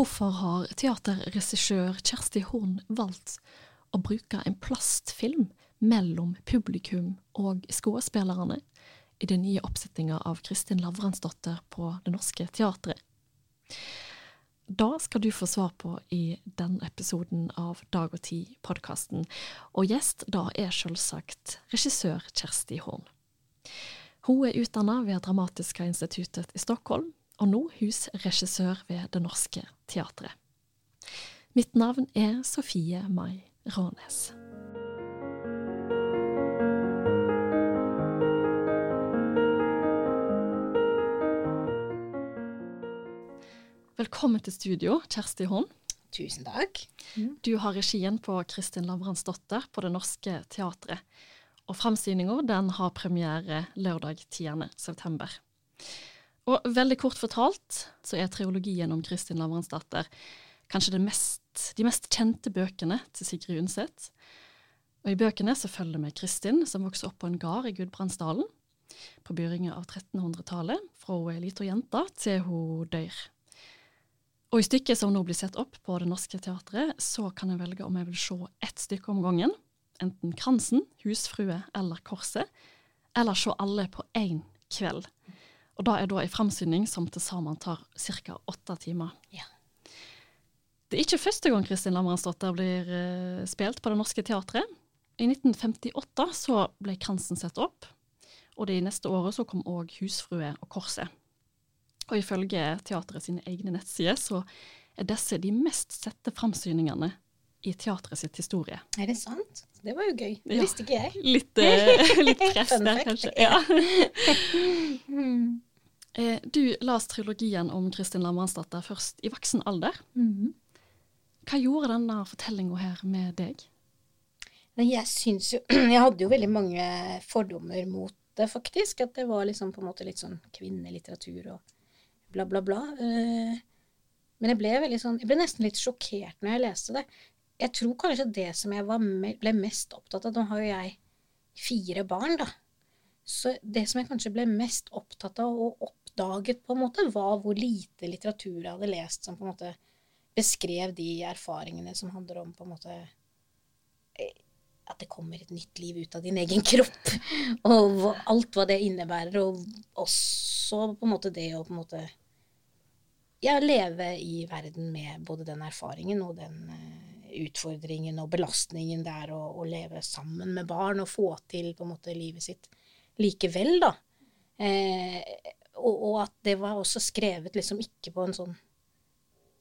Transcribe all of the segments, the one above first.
Hvorfor har teaterregissør Kjersti Horn valgt å bruke en plastfilm mellom publikum og skuespillerne i den nye oppsetninga av Kristin Lavransdotter på Det Norske Teatret? Da skal du få svar på i denne episoden av Dag og Tid-podkasten. Og gjest da er selvsagt regissør Kjersti Horn. Hun er utdanna ved Dramatiska instituttet i Stockholm, og nå husregissør ved Det Norske Teatret. Mitt navn er Sofie Mai Rånes. Velkommen til studio, Kjersti Horn. Tusen takk. Du har regien på Kristin Lavransdotter på Det Norske Teatret. Og framsyninga har premiere lørdag 10. Og veldig kort fortalt så er triologien om Kristin Lavransdatter kanskje mest, de mest kjente bøkene til Sigrid Undset. Og I bøkene så følger vi Kristin, som vokser opp på en gard i Gudbrandsdalen på begynnelsen av 1300-tallet, fra hun er lita jente til hun dør. Og i stykket som nå blir sett opp på Det Norske Teatret, så kan jeg velge om jeg vil se ett stykke om gangen. Enten Kransen, Husfrue eller Korset. Eller se alle på én kveld. Og da er da en framsyning som til sammen tar ca. åtte timer. Ja. Det er ikke første gang Kristin Lamransdotter blir uh, spilt på Det Norske Teatret. I 1958 så ble Kransen sett opp, og det neste året så kom òg Husfrue og Korset. Og ifølge teatret sine egne nettsider så er disse de mest sette framsyningene i teatret sitt historie. Er det sant? Det var jo gøy. Det ja. visste ikke jeg. Litt, uh, litt press der, kanskje. Ja. Eh, du las trilogien om Kristin Lamransdatter først i voksen alder. Mm. Hva gjorde denne fortellinga her med deg? Jeg syns jo Jeg hadde jo veldig mange fordommer mot det, faktisk. At det var liksom på en måte litt sånn kvinnelitteratur og bla, bla, bla. Uh, men jeg ble, sånn, jeg ble nesten litt sjokkert når jeg leste det. Jeg tror kanskje det som jeg me ble mest opptatt av Nå har jo jeg fire barn, da. Så det som jeg kanskje ble mest opptatt av og oppdaget, på en måte, var hvor lite litteratur jeg hadde lest som på en måte beskrev de erfaringene som handler om på en måte eh, at det kommer et nytt liv ut av din egen kropp. Og alt hva det innebærer. Og også på en måte det å på en måte ja, leve i verden med både den erfaringen og den uh, utfordringen og belastningen det er å, å, leve sammen med barn og få til på en måte livet sitt likevel, da. Eh, og, og, at det var også skrevet liksom ikke på en sånn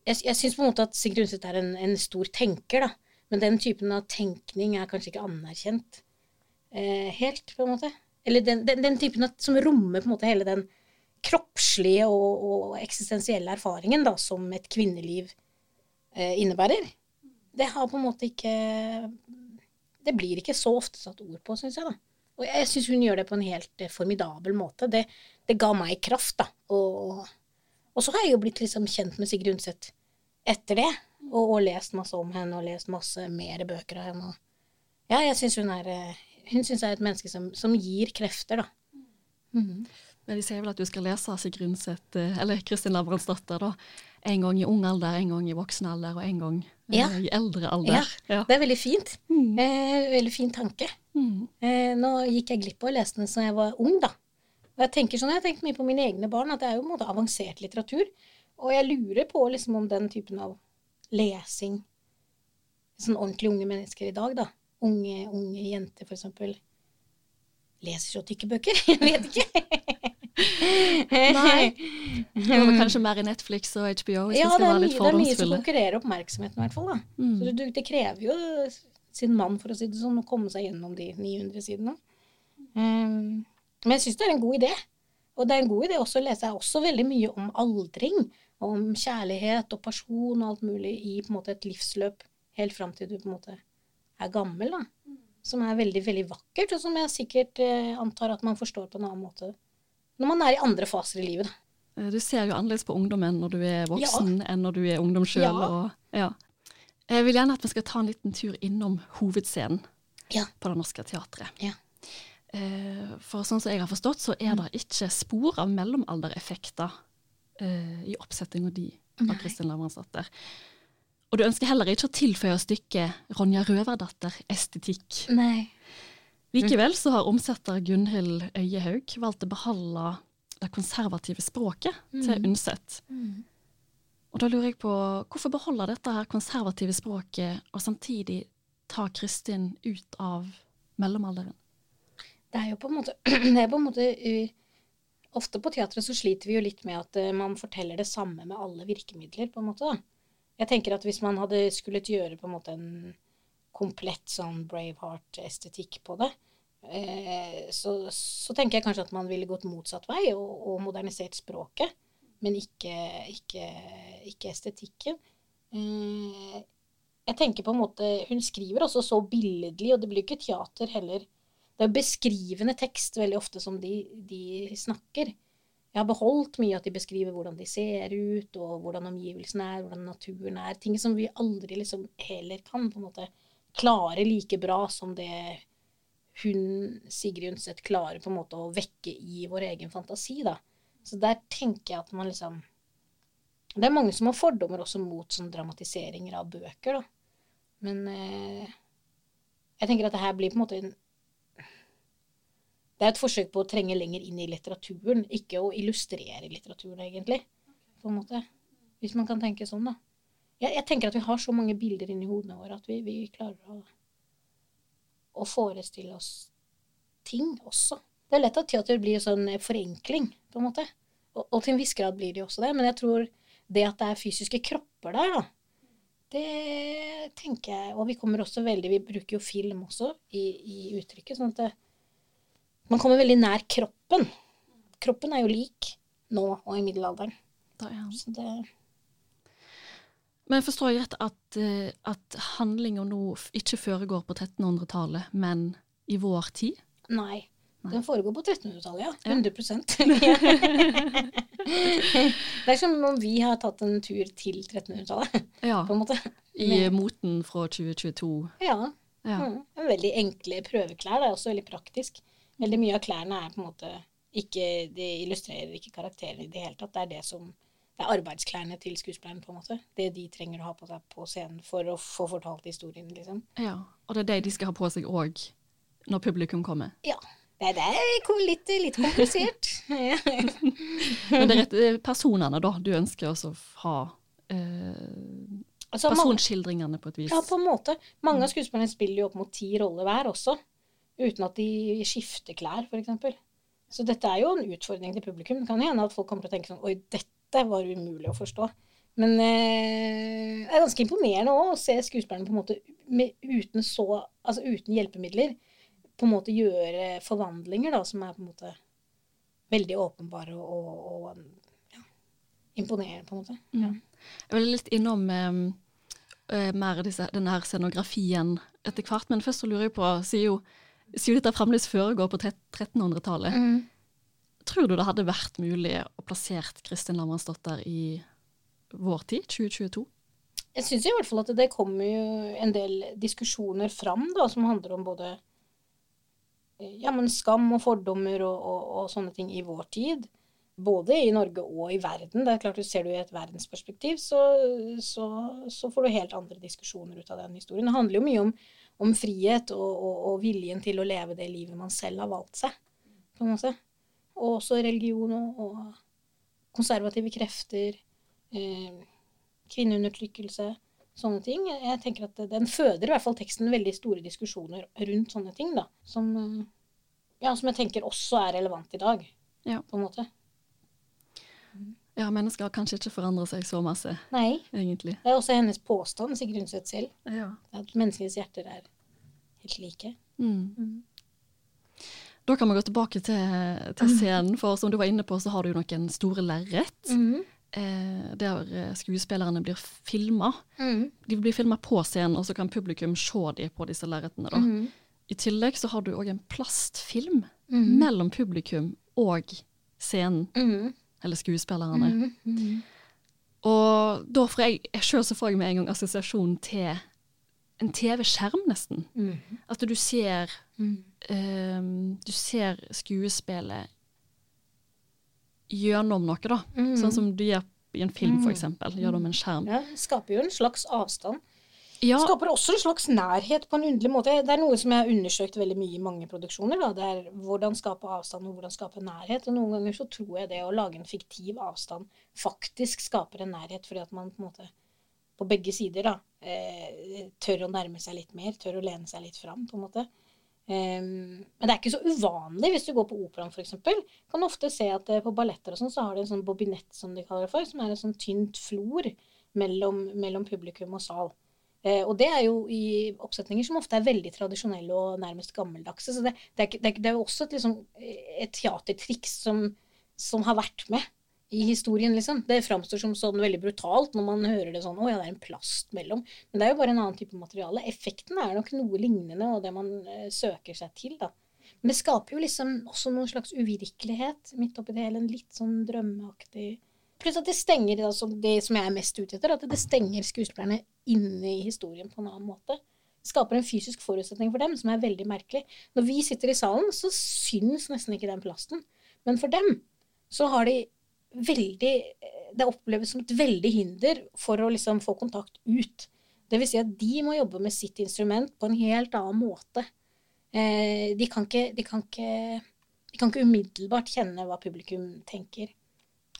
Jeg, jeg syns på en måte at Sigrid Undset er en, en, stor tenker, da. Men den typen av tenkning er kanskje ikke anerkjent eh, helt, på en måte. Eller den, den, den typen av, som rommer på en måte hele den kroppslige og, og eksistensielle erfaringen da, som et kvinneliv eh, innebærer. Det har på en måte ikke Det blir ikke så ofte satt ord på, syns jeg, da. Og jeg syns hun gjør det på en helt eh, formidabel måte. Det, det ga meg kraft, da. Og, og, så har jeg jo blitt liksom kjent med Sigrid Undset etter det. Og, og, lest masse om henne, og lest masse mer bøker av henne. ja, jeg syns hun er eh, Hun syns jeg er et menneske som, som gir krefter, da. Mm. Men de sier vel at du skal lese Sigrid Undset, eh, eller Kristin Lavransdatter, da. En gang i ung alder, en gang i voksen alder, og en gang eh, ja. i eldre alder. Ja, ja, det er veldig fint. Mm. Eh, veldig fin tanke. Mm. Eh, nå gikk jeg glipp av å lese den da jeg var ung, da. Og jeg tenker sånn, jeg har tenkt mye på mine egne barn, at det er jo en måte avansert litteratur. Og jeg lurer på liksom om den typen av lesing Sånn ordentlig unge mennesker i dag, da. Unge, unge jenter, for eksempel. Leser så tykke bøker. Jeg vet ikke. Nei. Det var kanskje mer i Netflix og HBO hvis ja, skal det, er være litt det er mye som konkurrerer oppmerksomheten, i hvert fall. da. Mm. Så det, det, krever jo sin mann, for å si det sånn, å komme seg gjennom de 900 sidene. Um, men jeg syns det er en god idé. Og det er en god idé også å lese også veldig mye om aldring. Om kjærlighet og person og alt mulig i på en måte et livsløp helt fram til du på en måte er gammel. da. Som er veldig, veldig vakkert, og som jeg sikkert eh, antar at man forstår på en annen måte når man er i andre faser i livet. Da. Eh, du ser jo annerledes på ungdommen når du er voksen ja. enn når du er ungdom sjøl. Ja. ja. Jeg vil gjerne at vi skal ta en liten tur innom hovedscenen ja. på Det Norske Teatret. Ja. Eh, for sånn som jeg har forstått, så er det ikke spor av mellomaldereffekter uh, i oppsettinga di av Kristin Lavransdatter. Og du ønsker heller ikke å tilføye stykket Ronja Røverdatter estetikk. Nei. Likevel så har omsetter Gunhild Øyehaug valgt å beholde det konservative språket til Undset. Og da lurer jeg på, hvorfor beholde dette her konservative språket, og samtidig ta Kristin ut av mellomalderen? Det er jo på en måte, det er på en måte uh, Ofte på teatret så sliter vi jo litt med at uh, man forteller det samme med alle virkemidler, på en måte. da. Jeg tenker at hvis man hadde skullet gjøre på en måte en komplett sånn Braveheart-estetikk på det, eh, så, så, tenker jeg kanskje at man ville gått motsatt vei og, og modernisert språket, men ikke, ikke, ikke estetikken. Eh, jeg tenker på en måte Hun skriver også så billedlig, og det blir ikke teater heller. Det er beskrivende tekst veldig ofte som de, de snakker. Jeg har beholdt mye at de beskriver hvordan de ser ut, og hvordan omgivelsene er, hvordan naturen er. Ting som vi aldri liksom heller kan på en måte klare like bra som det hun, Sigrid Undset, klarer på en måte å vekke i vår egen fantasi, da. Så der tenker jeg at man liksom Det er mange som har fordommer også mot sånn dramatiseringer av bøker, da. Men eh, jeg tenker at det her blir på en måte en det er et forsøk på å trenge lenger inn i litteraturen, ikke å illustrere litteraturen, egentlig. På en måte. Hvis man kan tenke sånn, da. Jeg, jeg tenker at vi har så mange bilder inni hodene våre at vi, vi klarer å, å, forestille oss ting også. Det er lett at teater blir sånn forenkling, på en måte. Og, og til en viss grad blir det jo også det. Men jeg tror det at det er fysiske kropper der, da, det tenker jeg Og vi kommer også veldig Vi bruker jo film også i, i uttrykket. sånn at det, man kommer veldig nær kroppen. Kroppen er jo lik nå og i middelalderen. Da, ja. Så det Men forstår jeg rett at, uh, at handlinga nå ikke foregår på 1300-tallet, men i vår tid? Nei. Den foregår på 1300-tallet, ja. 100 Det er som om vi har tatt en tur til 1300-tallet, ja. på en måte. I moten fra 2022. Ja. Ja. Mm. Veldig enkle prøveklær. Det er også veldig praktisk. Veldig mye av klærne er på en måte ikke De illustrerer ikke karakterene i det hele tatt. Det er det som det er arbeidsklærne til skuespilleren, på en måte. Det de trenger å ha på seg på scenen for å få fortalt historien, liksom. Ja, Og det er det de skal ha på seg òg når publikum kommer. Ja. Det, det er litt, litt komplisert. Men det er rett, er personene da du ønsker også å ha eh, Altså, personskildringene på et vis. Ja, på en måte. Mange av skuespillerne spiller jo opp mot ti roller hver også. Uten at de skifter klær, f.eks. Så dette er jo en utfordring til publikum. Det kan hende at folk kommer til å tenke sånn Oi, dette var umulig å forstå. Men eh, det er ganske imponerende òg å se skuespillerne på en måte med, uten så Altså uten hjelpemidler på en måte gjøre forvandlinger da, som er på en måte veldig åpenbare og, og, og ja, imponerende, på en måte. Ja. Jeg vil litt innom eh, eh, mer disse, denne her scenografien etter hvert, men først så lurer jeg på, sier jo, sier jo dette fremdeles foregår på 1300-tallet. Mm. Tror du det hadde vært mulig å plassert Kristin Lamransdatter i vår tid, 2022? Jeg syns i hvert fall at det kommer jo en del diskusjoner fram da, som handler om både eh, ja, men skam og fordommer og, og, og sånne ting i vår tid. Både i Norge og i verden. Det er klart du Ser du i et verdensperspektiv, så, så, så får du helt andre diskusjoner ut av den historien. Det handler jo mye om, om frihet og, og viljen til å leve det livet man selv har valgt seg. på en måte. Og også religion og, konservative krefter. Eh, kvinneundertrykkelse, sånne ting. Jeg tenker at Den føder i hvert fall teksten veldig store diskusjoner rundt sånne ting. da, Som, eh, ja, som jeg tenker også er relevant i dag, Ja. på en måte. Ja, mennesker har kanskje ikke forandret seg så masse, Nei, egentlig. det er også hennes påstand, Sigrun Undset selv, Ja. at menneskenes hjerter er helt like. Mm. Mm. Da kan vi gå tilbake til, til scenen, for som du var inne på, så har du jo noen store lerret. Mm. Eh, der eh, skuespillerne blir filma. Mm. De blir filma på scenen, og så kan publikum se dem på disse lerretene. Mm. I tillegg så har du òg en plastfilm Mm. mellom publikum og scenen, Mm. eller skuespillerne. Mm. Mm. Og da får jeg, jeg sjøl så får jeg med en gang assosiasjon til en TV-skjerm, nesten. Mm. At du ser Mm. um, Du ser skuespillet gjennom noe, da. Mm. Sånn som du gjør i en film, f.eks. eksempel. Gjør en skjerm. Ja, skaper jo en slags avstand. Ja, Skaper også en slags nærhet på en underlig måte. Det er noe som jeg har undersøkt veldig mye i mange produksjoner. Da. Det er hvordan skape avstand og hvordan skape nærhet. Og noen ganger så tror jeg det å lage en fiktiv avstand faktisk skaper en nærhet, fordi at man på en måte på begge sider da, eh, tør å nærme seg litt mer, tør å lene seg litt fram, på en måte. Um, men det er ikke så uvanlig hvis du går på operaen f.eks. Kan ofte se at eh, på balletter og sånn, så har de en sånn bobinett, som de kaller det for, som er en sånn tynt flor mellom, mellom publikum og sal. Eh, og det er jo i oppsetninger som ofte er veldig tradisjonelle og nærmest gammeldagse. Så det, det, er, det, er, det er jo også et, liksom, eh, et teatertriks som, som har vært med i historien, liksom. Det framstår som sånn veldig brutalt når man hører det sånn Å ja, det er en plast mellom. Men det er jo bare en annen type materiale. Effekten er nok noe lignende, og det man eh, søker seg til, da. Men det skaper jo liksom også noen slags uvirkelighet midt oppi det hele. En litt sånn drømmeaktig Pluss at det stenger altså det som jeg er mest ute etter, at det stenger skuespillerne inne i historien på en annen måte. Det skaper en fysisk forutsetning for dem som er veldig merkelig. Når vi sitter i salen, så syns nesten ikke den plasten. Men for dem så har de veldig Det oppleves som et veldig hinder for å liksom få kontakt ut. Det vil si at de må jobbe med sitt instrument på en helt annen måte. Eh, de, kan ikke, de, kan ikke, de kan ikke umiddelbart kjenne hva publikum tenker.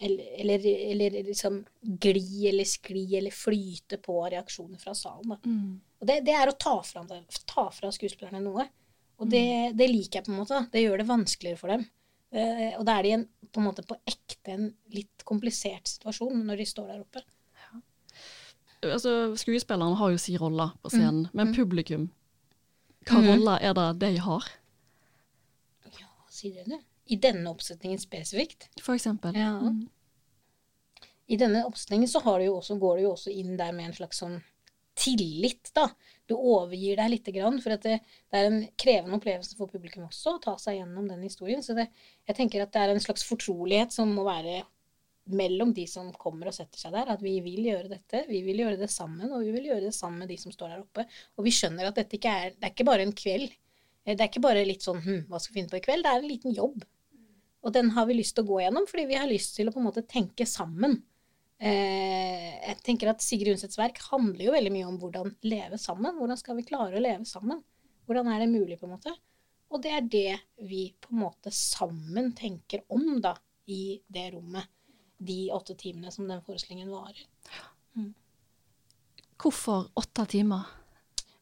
Eller, eller, eller liksom gli eller skli eller flyte på reaksjoner fra salen. Da. mm. Og det, det er å ta fra, ta fra skuespillerne noe. Og det, det liker jeg på en måte. Det gjør det vanskeligere for dem. Eh, og da er de en, på en måte på ekte en litt komplisert situasjon når de står der oppe. altså, skuespillerne har jo si roller på scenen, men mm. publikum, hva mm. roller er det de har, Ja, sier du det? I denne oppsetningen spesifikt. for eksempel? Ja. Mm. I denne oppsetningen så har du jo også, går du jo også inn der med en slags sånn tillit, da. Du overgir deg lite grann, for det, det er en krevende opplevelse for publikum også å ta seg gjennom den historien. Så det, jeg tenker at det er en slags fortrolighet som må være mellom de som kommer og setter seg der, at vi vil gjøre dette, vi vil gjøre det sammen, og vi vil gjøre det sammen med de som står der oppe. Og vi skjønner at dette ikke er, det er ikke bare en kveld. Eh, Det er ikke bare litt sånn hm, hva skal vi finne på i kveld? Det er en liten jobb. Og den har vi lyst til å gå gjennom, fordi vi har lyst til å på en måte tenke sammen. Eh, jeg tenker at Sigrid Undsets verk handler jo veldig mye om hvordan leve sammen. Hvordan skal vi klare å leve sammen? Hvordan er det mulig, på en måte? Og det er det vi på en måte sammen tenker om, da, i det rommet. De åtte timene som den forestillingen varer. Hvorfor åtte timer?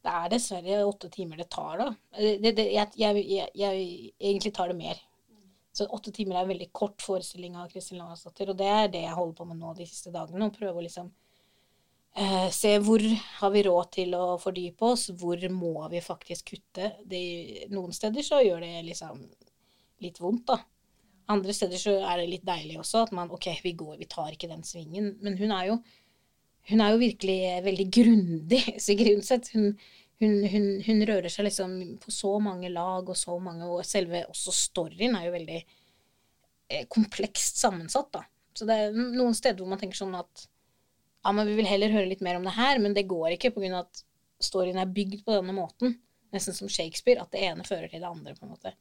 Det er dessverre åtte timer det tar, da. Det, det, jeg, jeg, jeg, jeg egentlig tar det mer. Så åtte timer er en veldig kort forestilling av Kristin Lavransdatter, og det er det jeg holder på med nå de siste dagene. Å prøve å liksom eh, se hvor har vi råd til å fordype oss, hvor må vi faktisk kutte. Det, noen steder så gjør det liksom litt vondt, da. Andre steder så er det litt deilig også, at man OK, vi går, vi tar ikke den svingen. Men hun er jo hun er jo virkelig veldig grundig, Sigrid Undset. Hun, hun, hun, hun rører seg liksom på så mange lag og så mange Og selve også storyen er jo veldig eh, komplekst sammensatt, da. Så det er noen steder hvor man tenker sånn at ja, men vi vil heller høre litt mer om det her, men det går ikke pga. at storyen er bygd på denne måten. Nesten som Shakespeare, at det ene fører til det andre, på en måte.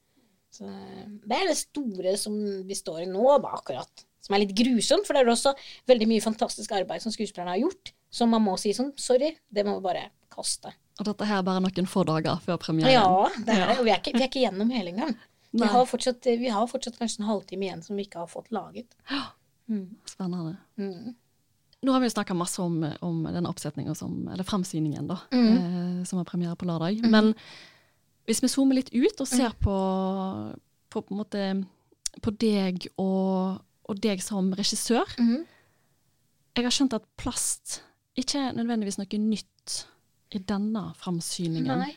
Så eh, det er det store som vi står i nå, da, akkurat. Som er litt grusomt, for det er også veldig mye fantastisk arbeid som skuespillerne har gjort, som man må si sånn sorry, det må vi bare kaste. Og dette her er bare noen få dager før premieren. Ja, det er ja. Vi er ikke, vi er ikke gjennom hele engang. Vi har, fortsatt, vi har fortsatt kanskje en halvtime igjen som vi ikke har fått laget. Mm. Spennende. Mm. Nå har vi jo snakka masse om, om denne oppsetninga, eller fremsyningen, da, Mm. eh, som har premiere på lørdag. Men hvis vi zoomer litt ut og ser på, på, på, en måte, på deg og, og deg som regissør Mhm. Jeg har skjønt at plast ikke er nødvendigvis noe nytt i denne framsyningen. Nei.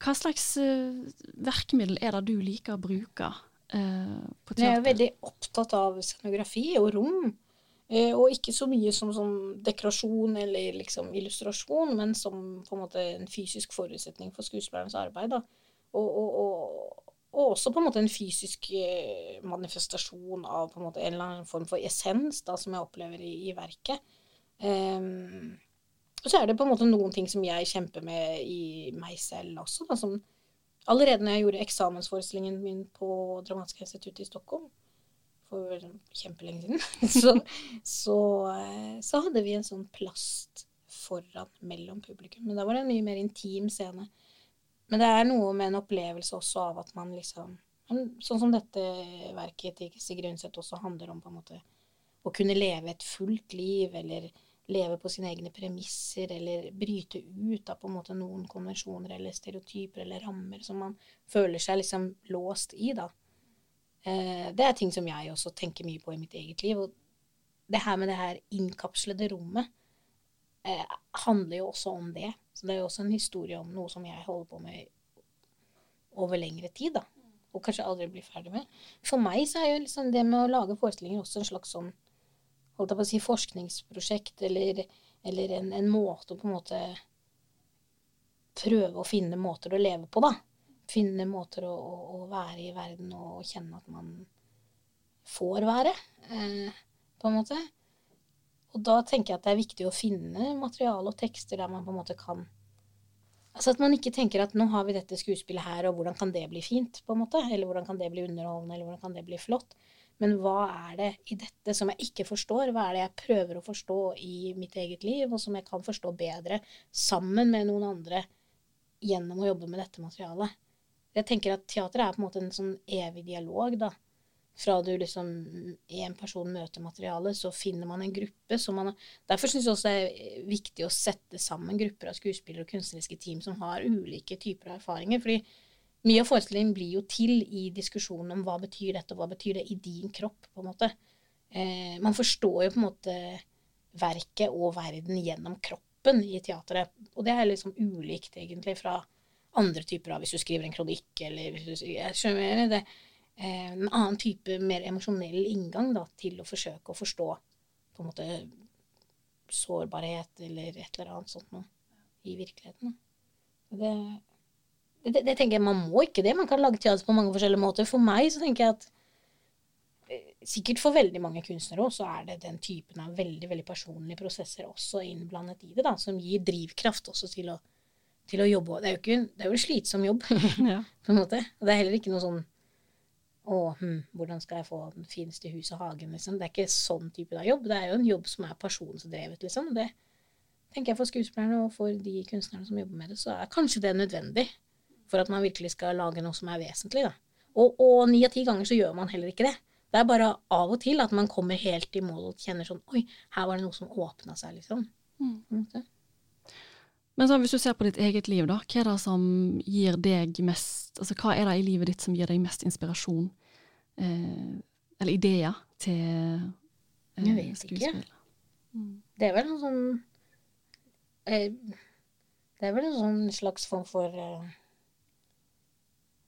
Hva slags eh, verkemiddel er det du liker å bruke uh, på Jeg er veldig opptatt av scenografi og rom. Uh, og ikke så mye som som dekorasjon eller liksom illustrasjon, men som på en en fysisk forutsetning for skuespillernes arbeid. Og, og, og, og også på en måte en fysisk manifestasjon av på en, en eller annen form for essens da, som jeg opplever i, i verket. Ehm, og så er det på en måte noen ting som jeg kjemper med i meg selv også. Da, som allerede når jeg gjorde eksamensforestillingen min på Dramatiske institutt i Stockholm, for kjempelenge siden, så, så, eh, så, hadde vi en sånn plast foran mellom publikum. Men da var det en mye mer intim scene. Men det er noe med en opplevelse også av at man liksom Sånn som dette verket til Sigrid Undset også handler om, på en måte å kunne leve et fullt liv, eller leve på sine egne premisser, eller bryte ut av på en måte noen konvensjoner eller stereotyper eller rammer som man føler seg liksom låst i, da. Eh, det er ting som jeg også tenker mye på i mitt eget liv. Og det her med det her innkapslede rommet eh, handler jo også om det. Så det er jo også en historie om noe som jeg holder på med over lengre tid, da. Og kanskje aldri blir ferdig med. For meg så er jo liksom det med å lage forestillinger også en slags sånn holdt jeg på å si, forskningsprosjekt, eller, eller en, en måte å på en måte prøve å finne måter å leve på, da finne måter å, å, å, være i verden og kjenne at man får være, eh, på en måte. Og da tenker jeg at det er viktig å finne materiale og tekster der man på en måte kan Altså at man ikke tenker at nå har vi dette skuespillet her, og hvordan kan det bli fint, på en måte? Eller hvordan kan det bli underholdende, eller hvordan kan det bli flott? Men hva er det i dette som jeg ikke forstår? Hva er det jeg prøver å forstå i mitt eget liv, og som jeg kan forstå bedre sammen med noen andre gjennom å jobbe med dette materialet? Jeg tenker at teater er på en måte en sånn evig dialog, da. Fra du liksom en person møter materialet, så finner man en gruppe som man Derfor syns jeg også det er viktig å sette sammen grupper av skuespillere og kunstneriske team som har ulike typer av erfaringer. fordi mye av forestillingen blir jo til i diskusjonen om hva betyr dette, og hva betyr det i din kropp, på en måte. Eh, man forstår jo på en måte verket og verden gjennom kroppen i teatret. Og det er liksom ulikt, egentlig, fra andre typer av Hvis du skriver en kronikk eller jeg skjønner det, eh, En annen type, mer emosjonell inngang da, til å forsøke å forstå på en måte sårbarhet eller et eller annet sånt noe i virkeligheten. Det, det, det, tenker jeg, Man må ikke det. Man kan lage teater på mange forskjellige måter. For meg så tenker jeg at eh, sikkert for veldig mange kunstnere også, så er det den typen av veldig veldig personlige prosesser også innblandet i det, da, som gir drivkraft også til å til å jobbe. Det er jo, ikke, det er jo en slitsom jobb, ja. på en måte. Og det er heller ikke noe sånn å, hm, hvordan skal jeg få den fineste hus og hagen, liksom. Det er ikke sånn type av jobb. Det er jo en jobb som er pasjonsdrevet, liksom. Det tenker jeg for skuespillerne og for de kunstnerne som jobber med det, så er kanskje det nødvendig for at man virkelig skal lage noe som er vesentlig, da. Og ni av ti ganger så gjør man heller ikke det. Det er bare av og til at man kommer helt i mål og kjenner sånn Oi, her var det noe som åpna seg, liksom. Mm. Men så, hvis du ser på ditt eget liv, da, hva er det som gir deg mest Altså hva er det i livet ditt som gir deg mest inspirasjon, eh, eller ideer, til eh, Jeg vet skuespill? ikke. Mm. Det er vel en sånn eh, Det er vel en sånn slags form for eh,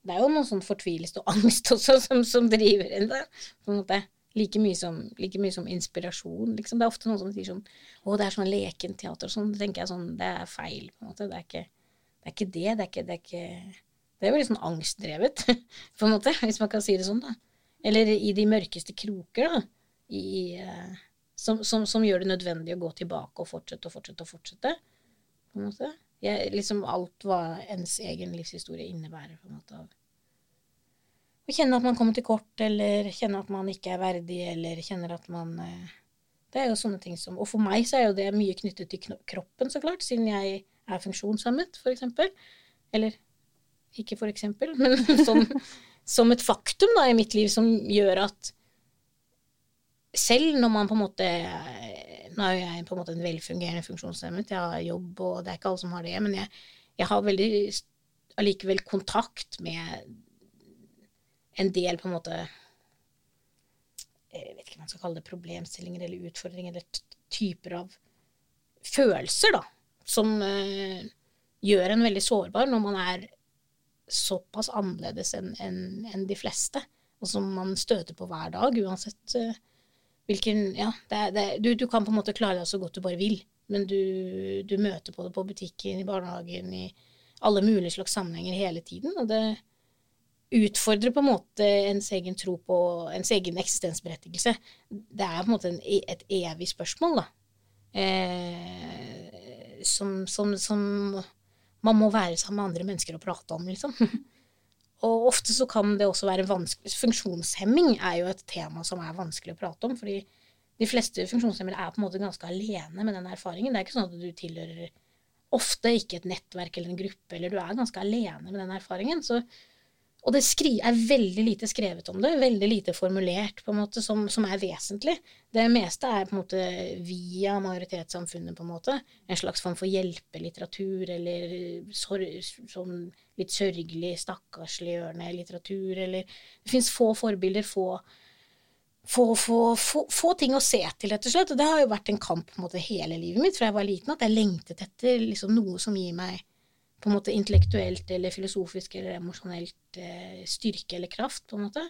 Det er jo noe sånn fortvilelse og angst også som, som driver en, det. på en måte. Like mye, som, like mye som, inspirasjon, liksom. Det er ofte noen som sier sånn Å, det er sånn lekent teater og sånn. Det tenker jeg sånn Det er feil, på en måte. Det er ikke det. Er ikke det. Det er ikke Det er, ikke, det er veldig sånn angstdrevet, på en måte, hvis man kan si det sånn, da. Eller i de mørkeste kroker, da. I, uh, som, som, som, gjør det nødvendig å gå tilbake og fortsette og fortsette og fortsette. På en måte. Jeg, liksom alt hva ens egen livshistorie innebærer, på en måte. å kjenne at man kommer til kort, eller kjenne at man ikke er verdig, eller kjenner at man eh, Det er jo sånne ting som Og for meg så er jo det mye knyttet til kroppen, så klart, siden jeg er funksjonshemmet, for eksempel. Eller ikke for eksempel, men som, som et faktum da, i mitt liv som gjør at selv når man på en måte Nå er jeg på en måte en velfungerende funksjonshemmet, jeg har jobb, og det er ikke alle som har det, men jeg, jeg har veldig allikevel kontakt med en del på en måte Jeg vet ikke hva man skal kalle det, problemstillinger eller utfordringer eller typer av følelser, da, som uh, gjør en veldig sårbar når man er såpass annerledes enn en, en de fleste, og som man støter på hver dag, uansett uh, hvilken Ja, det, det, du, du, kan på en måte klare deg så godt du bare vil, men du, du møter på det på butikken, i barnehagen, i alle mulige slags sammenhenger hele tiden, og det utfordrer på en måte ens egen tro på ens egen eksistensberettigelse. Det er på en måte en, e, et evig spørsmål, da. Eh, som, som, som, man må være sammen med andre mennesker og prate om, liksom. og ofte så kan det også være vanskelig Funksjonshemming er jo et tema som er vanskelig å prate om, fordi de fleste funksjonshemmede er på en måte ganske alene med den erfaringen. Det er ikke sånn at du tilhører ofte ikke et nettverk eller en gruppe, eller du er ganske alene med den erfaringen. Så og det er veldig lite skrevet om det, veldig lite formulert, på en måte, som, som, er vesentlig. Det meste er på en måte via majoritetssamfunnet, på en måte. En slags form for hjelpelitteratur, eller sor sånn litt sørgelig, stakkarsliggjørende litteratur, eller Det fins få forbilder, få, få, få, få, ting å se til, rett og slett. Og det har jo vært en kamp på en måte hele livet mitt fra jeg var liten, at jeg lengtet etter liksom, noe som gir meg på en måte intellektuelt eller filosofisk eller emosjonelt eh, styrke eller kraft, på en måte.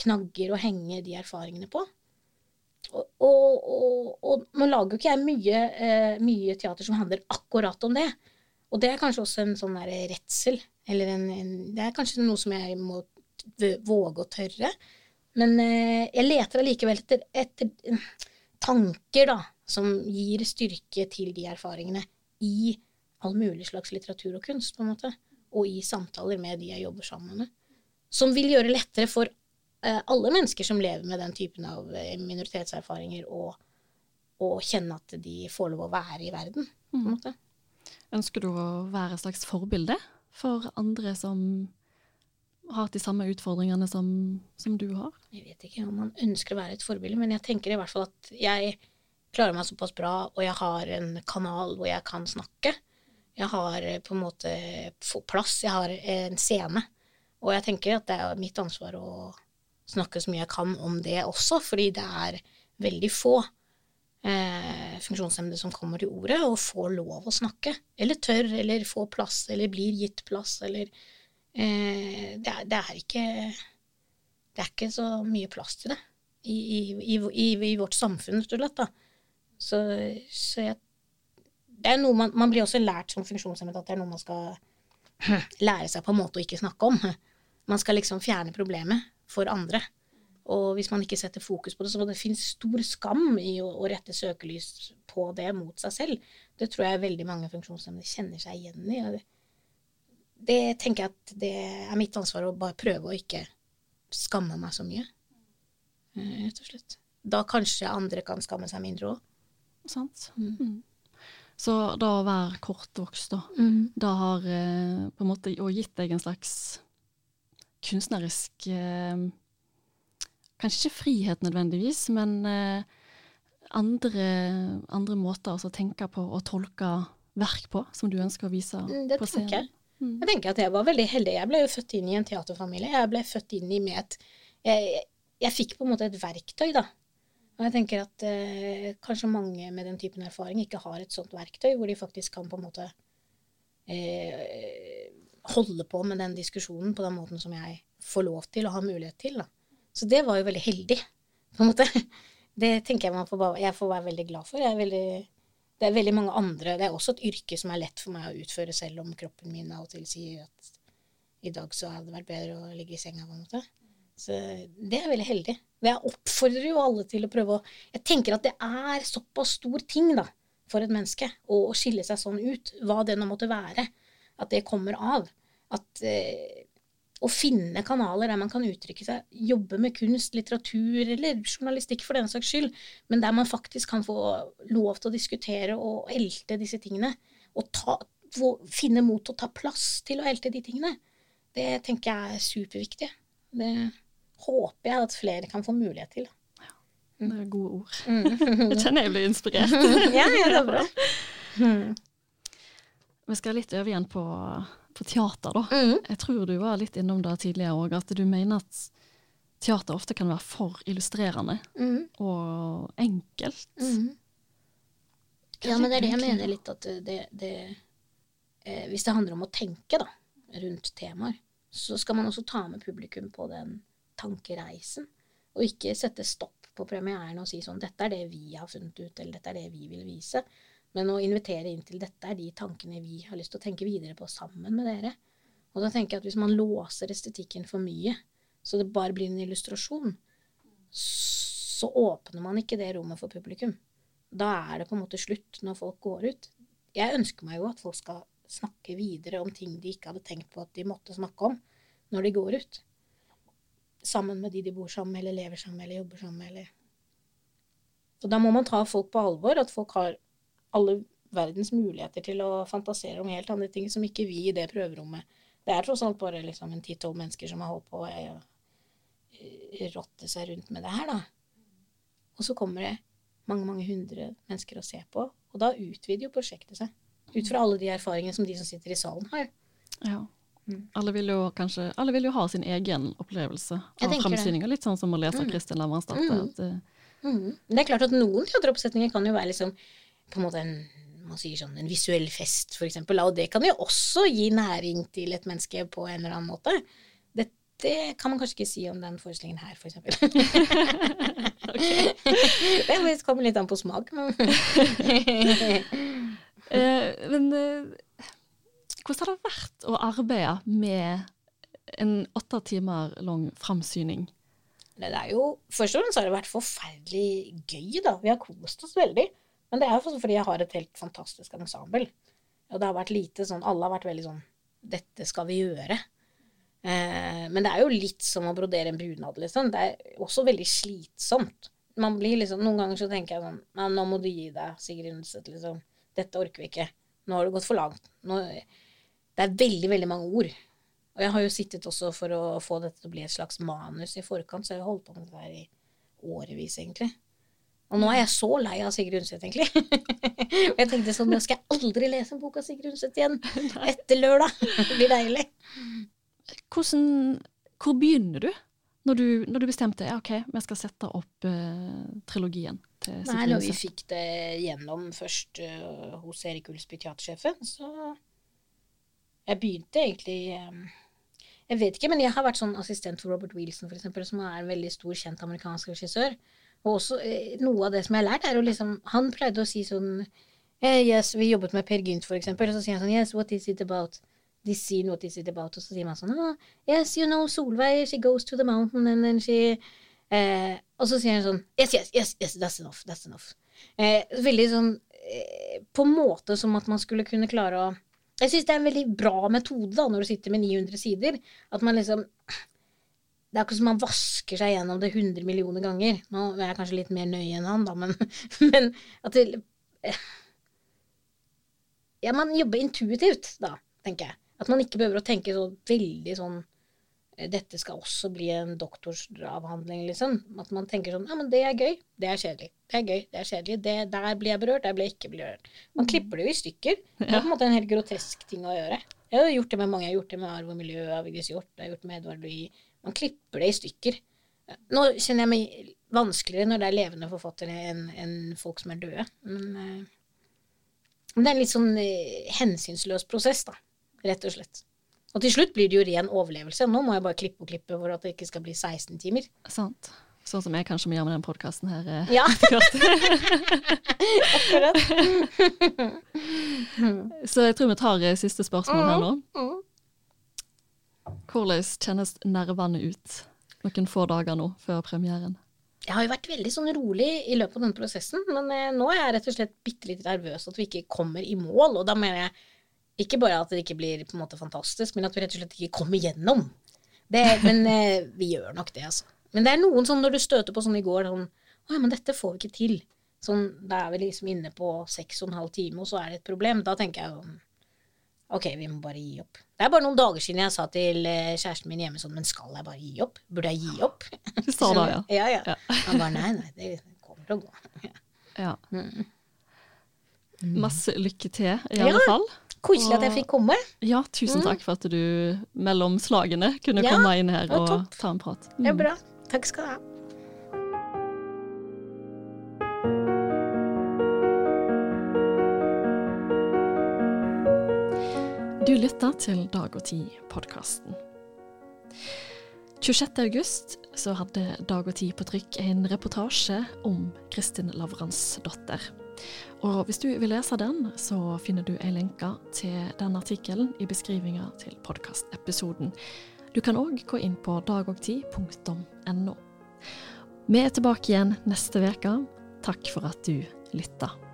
Knagger å henge de erfaringene på. Og, og, og, og nå lager jo ikke jeg mye, eh, mye, teater som handler akkurat om det. Og det er kanskje også en sånn der redsel. Eller en, en, Det er kanskje noe som jeg må våge å tørre. Men eh, jeg leter allikevel etter, etter tanker, da, som gir styrke til de erfaringene i all mulig slags litteratur og kunst, på en måte. Og i samtaler med de jeg jobber sammen med. Som vil gjøre det lettere for eh, alle mennesker som lever med den typen av eh, minoritetserfaringer, å, kjenne at de får lov å være i verden, på en mm. måte. Ønsker du å være et slags forbilde for andre som har hatt de samme utfordringene som, som, du har? Jeg vet ikke om man ønsker å være et forbilde, men jeg tenker i hvert fall at jeg klarer meg såpass bra, og jeg har en kanal hvor jeg kan snakke. Jeg har eh, på en måte plass, jeg har en scene. Og jeg tenker at det er mitt ansvar å snakke så mye jeg kan om det også, fordi det er veldig få eh, funksjonshemmede som kommer til ordet og får lov å snakke. Eller tør, eller får plass, eller blir gitt plass, eller eh, det, er, det, er, ikke Det er ikke så mye plass til det i, i, i, i vårt samfunn, rett og slett. Så, så jeg det er noe man, man blir også lært som funksjonshemmet at det er noe man skal lære seg på en måte å ikke snakke om. Man skal liksom fjerne problemet for andre. Og hvis man ikke setter fokus på det, så det finnes stor skam i å, å, rette søkelys på det mot seg selv. Det tror jeg veldig mange funksjonshemmede kjenner seg igjen i. Det, det tenker jeg at det er mitt ansvar å bare prøve å ikke skamme meg så mye. Eh, rett og slett. Da kanskje andre kan skamme seg mindre òg. Sant. Mm. Så da å være kortvokst, da, mm. da har eh, på en måte gitt deg en slags kunstnerisk eh, Kanskje ikke frihet nødvendigvis, men eh, andre, andre, måter å tenke på og tolke verk på, som du ønsker å vise mm, det på scenen. Tenker. Mm. jeg tenker at jeg var veldig heldig. Jeg ble jo født inn i en teaterfamilie. Jeg ble født inn i med et jeg, jeg fikk på en måte et verktøy, da og jeg tenker at eh, kanskje mange med den typen erfaring ikke har et sånt verktøy hvor de faktisk kan på en måte eh, holde på med den diskusjonen på den måten som jeg får lov til og har mulighet til. Da. Så det var jo veldig heldig, på en måte. Det tenker jeg, får, jeg får være veldig glad for. Veldig, det er veldig mange andre Det er også et yrke som er lett for meg å utføre selv om kroppen min av og til sier at i dag så hadde det vært bedre å ligge i senga, på en måte. Så det er veldig heldig. Jeg oppfordrer jo alle til å prøve å Jeg tenker at det er såpass stor ting da, for et menneske å skille seg sånn ut, hva det nå måtte være, at det kommer av. At eh, å finne kanaler der man kan uttrykke seg, jobbe med kunst, litteratur eller journalistikk for den saks skyld, men der man faktisk kan få lov til å diskutere og elte disse tingene, og ta, finne mot å ta plass til å elte de tingene, det tenker jeg er superviktig. Det håper jeg at flere kan få mulighet til. Ja, det er gode ord. Mm. jeg kjenner jeg blir inspirert. ja, ja, det er bra. Mm. Vi skal litt over igjen på, på teater, da. Mm. Jeg tror du var litt innom det tidligere òg, at du mener at teater ofte kan være for illustrerende og enkelt. Ja, men det er det jeg mener litt, at det, det eh, Hvis det handler om å tenke da, rundt temaer, så skal man også ta med publikum på den tankereisen. Og ikke sette stopp på premieren og si sånn 'Dette er det vi har funnet ut', eller 'Dette er det vi vil vise'. Men å invitere inn til 'Dette er de tankene vi har lyst til å tenke videre på sammen med dere'. Og da tenker jeg at hvis man låser estetikken for mye, så det bare blir en illustrasjon, så åpner man ikke det rommet for publikum. Da er det på en måte slutt når folk går ut. Jeg ønsker meg jo at folk skal snakke videre om ting de ikke hadde tenkt på at de måtte snakke om. når de går ut. Sammen med de de bor sammen med, eller lever sammen med, eller jobber sammen med, eller Og da må man ta folk på alvor, at folk har alle verdens muligheter til å fantasere om helt andre ting som ikke vi i det prøverommet. Det er tross alt bare liksom en ti-tolv mennesker som har holdt på å eh, rotte seg rundt med det her, da. Og så kommer det mange, mange hundre mennesker å se på, og da utvider jo prosjektet seg. Ut fra alle de erfaringene som de som sitter i salen har. Ja. Mm. Alle vil, jo kanskje, alle vil jo ha sin egen opplevelse av framsyninga. Litt sånn som å lese Mm. Kristin Lavransdatter. Mm. eh, Mhm. Det er klart at noen teateroppsetninger kan jo være liksom på en måte en man sier sånn, en visuell fest, for eksempel, og det kan jo også gi næring til et menneske på en eller annen måte. Det kan man kanskje ikke si om den forestillingen her, for eksempel. Det kommer litt an på smak, Eh, men eh, hvordan har det vært å arbeide med en åtte timer lang framsyning? det er jo Først og fremst har det vært forferdelig gøy, da. Vi har kost oss veldig. Men det er jo fordi jeg har et helt fantastisk ensemble. Og det har vært lite sånn Alle har vært veldig sånn Dette skal vi gjøre. Eh, men det er jo litt som å brodere en bunad, liksom. Det er også veldig slitsomt. Man blir liksom, Noen ganger så tenker jeg sånn «Nei, Nå må du gi deg, Sigrid Undset. Liksom. Dette orker vi ikke. Nå har det gått for langt. Nå, det er veldig, veldig mange ord. Og jeg har jo sittet også for å få dette til å bli et slags manus i forkant, så jeg har holdt på med det her i årevis, egentlig. Og nå er jeg så lei av Sigrid Undset, egentlig. Og jeg tenkte sånn, nå skal jeg aldri lese en bok av Sigrid Undset igjen. Etter lørdag. Det blir deilig. Hvordan, hvor begynner du? Når du, når du bestemte ja, ok, vi skal sette opp eh, trilogien til Nei, Sigrid når vi fikk det gjennom først uh, hos Erik Ulsby, teatersjefen, så Jeg begynte egentlig øh, Jeg vet ikke, men jeg har vært sånn assistent for Robert Wilson, for eksempel, som er en veldig stor, kjent amerikansk regissør. Og også eh, noe av det som jeg har lært, er jo liksom Han pleide å si sånn eh, Yes, vi jobbet med Per Gynt, for eksempel, og så sier han sånn Yes, what is it about? de sier what is it about? Og så sier man sånn ah, Yes, you know, Solveig, she goes to the mountain, and then she eh, Og så sier han sånn Yes, yes, yes, yes, that's enough, that's enough. Eh, veldig sånn eh, På en måte som at man skulle kunne klare å Jeg syns det er en veldig bra metode da, når du sitter med 900 sider. At man liksom Det er akkurat som man vasker seg gjennom det 100 millioner ganger. Nå er jeg kanskje litt mer nøye enn han, da, men, men at det Ja, man jobber intuitivt, da, tenker jeg. At man ikke behøver å tenke så veldig sånn dette skal også bli en doktorsavhandling, liksom. At man tenker sånn Ja, men det er gøy. Det er kjedelig. Det er gøy. Det er kjedelig. Det, der blir jeg berørt. Der blir jeg ikke berørt. Man klipper det jo i stykker. Det er på en måte en helt grotesk ting å gjøre. Jeg har gjort det med mange. Jeg har gjort det med Arv og miljø av Vigdis Hjorth. Jeg har gjort det med Edvard Louis. Man klipper det i stykker. Nå kjenner jeg meg vanskeligere når det er levende forfattere enn en folk som er døde. Men, eh, men det er en litt sånn eh, hensynsløs prosess, da. Rett og slett. Og til slutt blir det jo ren overlevelse. Nå må jeg bare klippe og klippe for at det ikke skal bli 16 timer. Sant. Sånn som jeg kanskje må gjøre med den podkasten her. eh, Ja, akkurat. Så jeg tror vi tar eh, siste spørsmål her nå. Mm. Hvordan kjennes nervene ut noen få dager nå før premieren? Jeg har jo vært veldig sånn rolig i løpet av denne prosessen, men eh, nå er jeg rett og slett bitte litt nervøs at vi ikke kommer i mål. Og da mener jeg ikke bare at det ikke blir på en måte fantastisk, men at vi rett og slett ikke kommer gjennom. Det, men eh, vi gjør nok det, altså. Men det er noen sånn når du støter på sånn i går sånn Å ja, men dette får vi ikke til. Sånn, da er vi liksom inne på seks og en halv time, og så er det et problem. Da tenker jeg sånn Ok, vi må bare gi opp. Det er bare noen dager siden jeg sa til eh, kjæresten min hjemme sånn Men skal jeg bare gi opp? Burde jeg gi opp? Du sa det, ja. Ja, ja. Ja. Han bare nei, nei, det kommer til å gå. ja. Mm. Masse lykke til, i Ja. alle fall. Koselig at jeg fikk komme. Ja, tusen takk for at du mellom slagene kunne Mm. Ja, komme inn her og topp. ta en prat. Det er Mm. bra. Takk skal du ha. Du lytter til Dag og Tid-podkasten. 26. august hadde Dag og Tid på trykk en reportasje om Kristin Lavransdotter. Og hvis du vil lese den, så finner du ei lenke til den artikkelen i beskrivinga til podkastepisoden. Du kan òg gå inn på dagogtid.no. Vi er tilbake igjen neste uke. Takk for at du lytta.